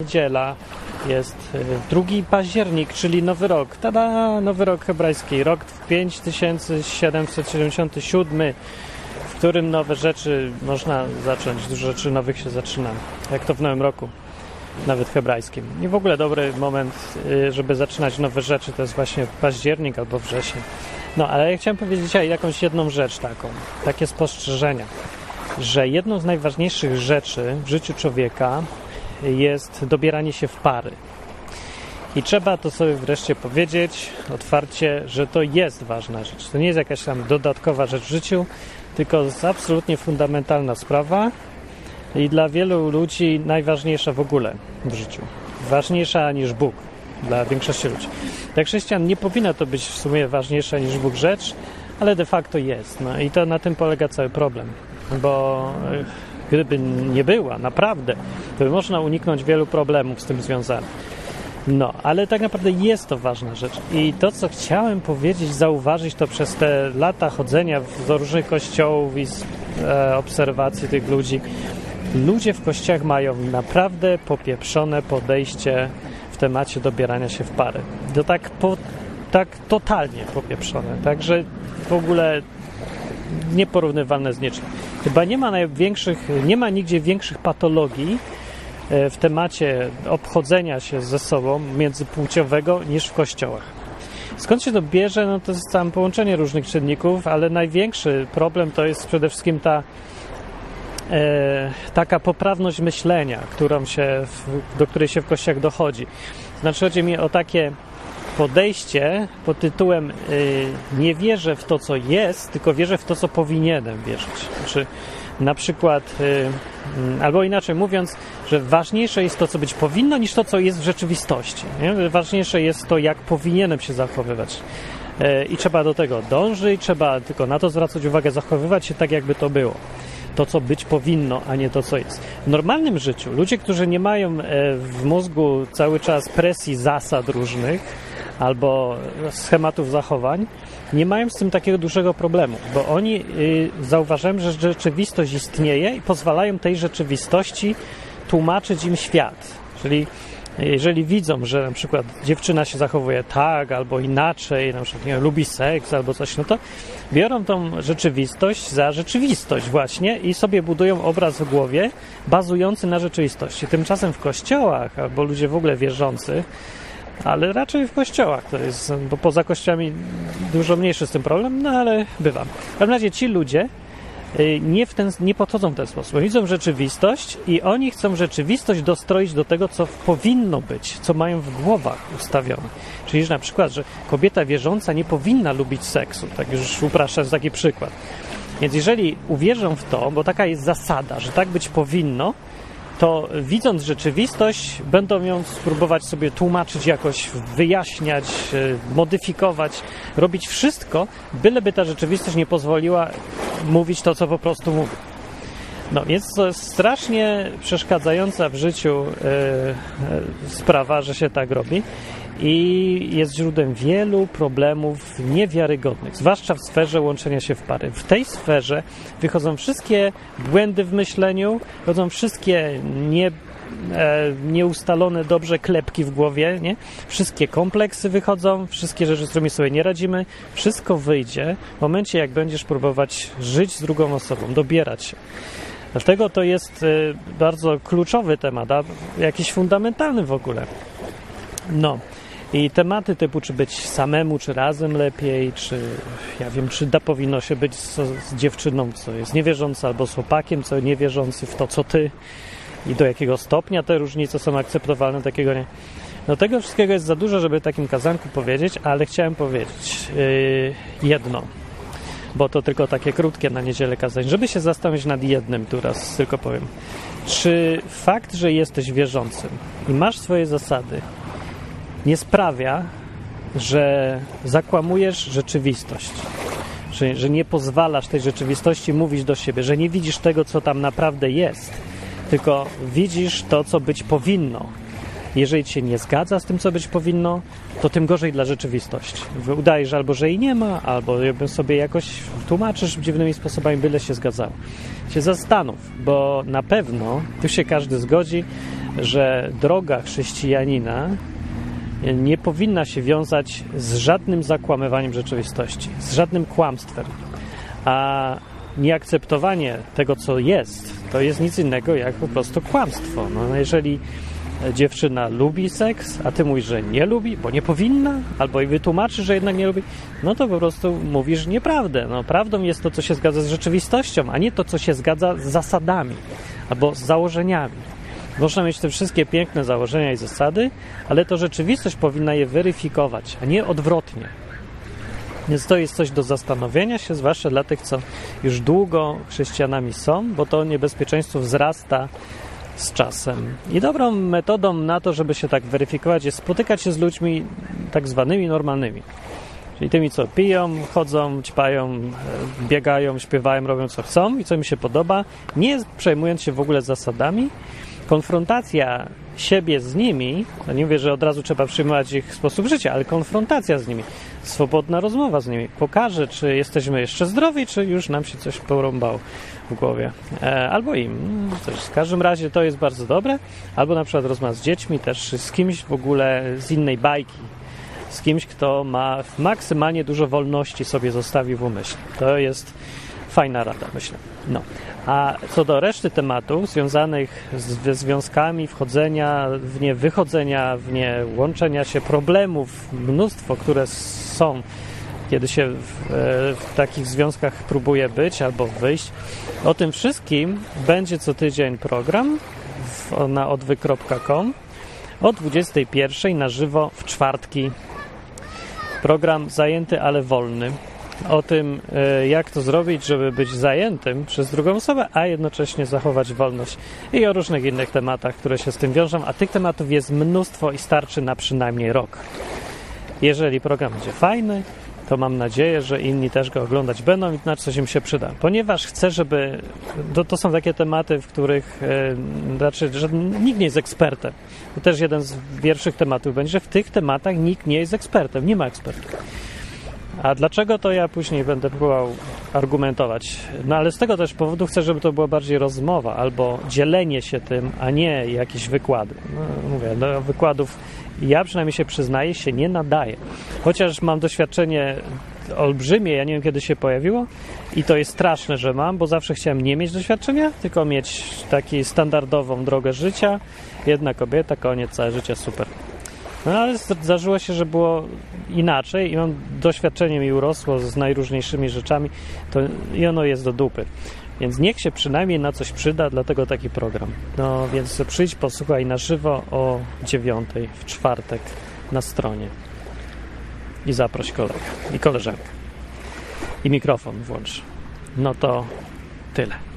Niedziela jest y, 2 październik, czyli Nowy Rok. Tada! Nowy Rok hebrajski. Rok 5777, w którym nowe rzeczy można zacząć. Dużo rzeczy nowych się zaczyna. Jak to w Nowym Roku. Nawet hebrajskim. I w ogóle dobry moment, y, żeby zaczynać nowe rzeczy, to jest właśnie październik albo wrzesień. No, ale ja chciałem powiedzieć dzisiaj jakąś jedną rzecz taką. Takie spostrzeżenia. Że jedną z najważniejszych rzeczy w życiu człowieka jest dobieranie się w pary. I trzeba to sobie wreszcie powiedzieć otwarcie, że to jest ważna rzecz. To nie jest jakaś tam dodatkowa rzecz w życiu, tylko absolutnie fundamentalna sprawa i dla wielu ludzi najważniejsza w ogóle w życiu. Ważniejsza niż Bóg dla większości ludzi. Dla chrześcijan nie powinna to być w sumie ważniejsza niż Bóg rzecz, ale de facto jest. No i to na tym polega cały problem. Bo gdyby nie była, naprawdę, to by można uniknąć wielu problemów z tym związanych. No, ale tak naprawdę jest to ważna rzecz. I to, co chciałem powiedzieć, zauważyć to przez te lata chodzenia do różnych kościołów i e, obserwacji tych ludzi. Ludzie w kościołach mają naprawdę popieprzone podejście w temacie dobierania się w pary. To tak, po, tak totalnie popieprzone. Także w ogóle nieporównywalne z niczym. Chyba nie ma największych, nie ma nigdzie większych patologii w temacie obchodzenia się ze sobą międzypłciowego niż w kościołach. Skąd się to bierze? No to jest tam połączenie różnych czynników, ale największy problem to jest przede wszystkim ta e, taka poprawność myślenia, którą się, do której się w kościołach dochodzi. Znaczy chodzi mi o takie podejście pod tytułem y, nie wierzę w to, co jest, tylko wierzę w to, co powinienem wierzyć. Znaczy, na przykład, y, albo inaczej mówiąc, że ważniejsze jest to, co być powinno, niż to, co jest w rzeczywistości. Nie? Ważniejsze jest to, jak powinienem się zachowywać. Y, I trzeba do tego dążyć, trzeba tylko na to zwracać uwagę, zachowywać się tak, jakby to było. To, co być powinno, a nie to, co jest. W normalnym życiu ludzie, którzy nie mają w mózgu cały czas presji zasad różnych, albo schematów zachowań, nie mają z tym takiego dużego problemu, bo oni y, zauważają, że rzeczywistość istnieje i pozwalają tej rzeczywistości tłumaczyć im świat. Czyli jeżeli widzą, że na przykład dziewczyna się zachowuje tak albo inaczej, na przykład nie, lubi seks albo coś, no to biorą tą rzeczywistość za rzeczywistość właśnie i sobie budują obraz w głowie bazujący na rzeczywistości. Tymczasem w kościołach albo ludzie w ogóle wierzący ale raczej w kościołach to jest, bo poza kościołami dużo mniejszy z tym problem, no ale bywam. W każdym razie ci ludzie y, nie, w ten, nie podchodzą w ten sposób. Widzą rzeczywistość i oni chcą rzeczywistość dostroić do tego, co powinno być, co mają w głowach ustawione. Czyli, że na przykład, że kobieta wierząca nie powinna lubić seksu, tak już upraszczając taki przykład. Więc jeżeli uwierzą w to, bo taka jest zasada, że tak być powinno, to widząc rzeczywistość, będą ją spróbować sobie tłumaczyć jakoś, wyjaśniać, e, modyfikować, robić wszystko, byleby ta rzeczywistość nie pozwoliła mówić to, co po prostu mówi. No więc to jest strasznie przeszkadzająca w życiu e, sprawa, że się tak robi i jest źródłem wielu problemów niewiarygodnych, zwłaszcza w sferze łączenia się w pary. W tej sferze wychodzą wszystkie błędy w myśleniu, wychodzą wszystkie nie, e, nieustalone dobrze klepki w głowie, nie? wszystkie kompleksy wychodzą, wszystkie rzeczy, z którymi sobie nie radzimy, wszystko wyjdzie w momencie, jak będziesz próbować żyć z drugą osobą, dobierać się. Dlatego to jest e, bardzo kluczowy temat, a jakiś fundamentalny w ogóle. No. I tematy typu, czy być samemu, czy razem lepiej, czy ja wiem, czy da powinno się być z, z dziewczyną, co jest niewierząca, albo z chłopakiem, co niewierzący w to, co ty i do jakiego stopnia te różnice są akceptowalne, takiego nie. No tego wszystkiego jest za dużo, żeby takim kazanku powiedzieć, ale chciałem powiedzieć yy, jedno, bo to tylko takie krótkie na niedzielę kazań, żeby się zastanowić nad jednym, tu raz tylko powiem. Czy fakt, że jesteś wierzącym i masz swoje zasady, nie sprawia, że zakłamujesz rzeczywistość. Że, że nie pozwalasz tej rzeczywistości mówić do siebie, że nie widzisz tego, co tam naprawdę jest, tylko widzisz to, co być powinno. Jeżeli ci się nie zgadza z tym, co być powinno, to tym gorzej dla rzeczywistości. Udajesz albo, że jej nie ma, albo sobie jakoś tłumaczysz dziwnymi sposobami, byle się zgadzało. Się zastanów, bo na pewno tu się każdy zgodzi, że droga chrześcijanina nie powinna się wiązać z żadnym zakłamywaniem rzeczywistości, z żadnym kłamstwem. A nieakceptowanie tego, co jest, to jest nic innego jak po prostu kłamstwo. No, jeżeli dziewczyna lubi seks, a ty mówisz, że nie lubi, bo nie powinna, albo i wytłumaczy, że jednak nie lubi, no to po prostu mówisz nieprawdę. No, prawdą jest to, co się zgadza z rzeczywistością, a nie to, co się zgadza z zasadami albo z założeniami. Można mieć te wszystkie piękne założenia i zasady, ale to rzeczywistość powinna je weryfikować, a nie odwrotnie. Więc to jest coś do zastanowienia się, zwłaszcza dla tych, co już długo chrześcijanami są, bo to niebezpieczeństwo wzrasta z czasem. I dobrą metodą na to, żeby się tak weryfikować, jest spotykać się z ludźmi tak zwanymi normalnymi. Czyli tymi, co piją, chodzą, ćpają, e, biegają, śpiewają, robią co chcą i co mi się podoba, nie przejmując się w ogóle zasadami. Konfrontacja siebie z nimi, no nie mówię, że od razu trzeba przyjmować ich sposób życia, ale konfrontacja z nimi, swobodna rozmowa z nimi pokaże, czy jesteśmy jeszcze zdrowi, czy już nam się coś porąbało w głowie. E, albo im. Coś. W każdym razie to jest bardzo dobre. Albo na przykład rozmowa z dziećmi też, z kimś w ogóle z innej bajki. Z kimś, kto ma maksymalnie dużo wolności sobie zostawi w umyśle. To jest fajna rada, myślę. No. A co do reszty tematów związanych ze związkami, wchodzenia w nie, wychodzenia w nie, łączenia się, problemów, mnóstwo, które są, kiedy się w, e, w takich związkach próbuje być albo wyjść. O tym wszystkim będzie co tydzień program w, na odwy.com o 21 na żywo w czwartki. Program zajęty, ale wolny o tym, e, jak to zrobić, żeby być zajętym przez drugą osobę, a jednocześnie zachować wolność i o różnych innych tematach, które się z tym wiążą, a tych tematów jest mnóstwo i starczy na przynajmniej rok. Jeżeli program będzie fajny, to mam nadzieję, że inni też go oglądać będą i na coś im się przyda. Ponieważ chcę, żeby. To, to są takie tematy, w których e, znaczy, że nikt nie jest ekspertem. To też jeden z pierwszych tematów będzie, że w tych tematach nikt nie jest ekspertem, nie ma ekspertów. A dlaczego to ja później będę próbował argumentować? No ale z tego też powodu chcę, żeby to była bardziej rozmowa albo dzielenie się tym, a nie jakieś wykłady. No, mówię, do wykładów ja przynajmniej się przyznaję, się nie nadaję. Chociaż mam doświadczenie olbrzymie, ja nie wiem kiedy się pojawiło i to jest straszne, że mam, bo zawsze chciałem nie mieć doświadczenia, tylko mieć taką standardową drogę życia. Jedna kobieta, koniec, całe życie, super. No ale zdarzyło się, że było inaczej i on doświadczenie mi urosło z najróżniejszymi rzeczami to, i ono jest do dupy. Więc niech się przynajmniej na coś przyda, dlatego taki program. No więc przyjdź, posłuchaj na żywo o dziewiątej w czwartek na stronie i zaproś kolegę i koleżankę. I mikrofon włącz. No to tyle.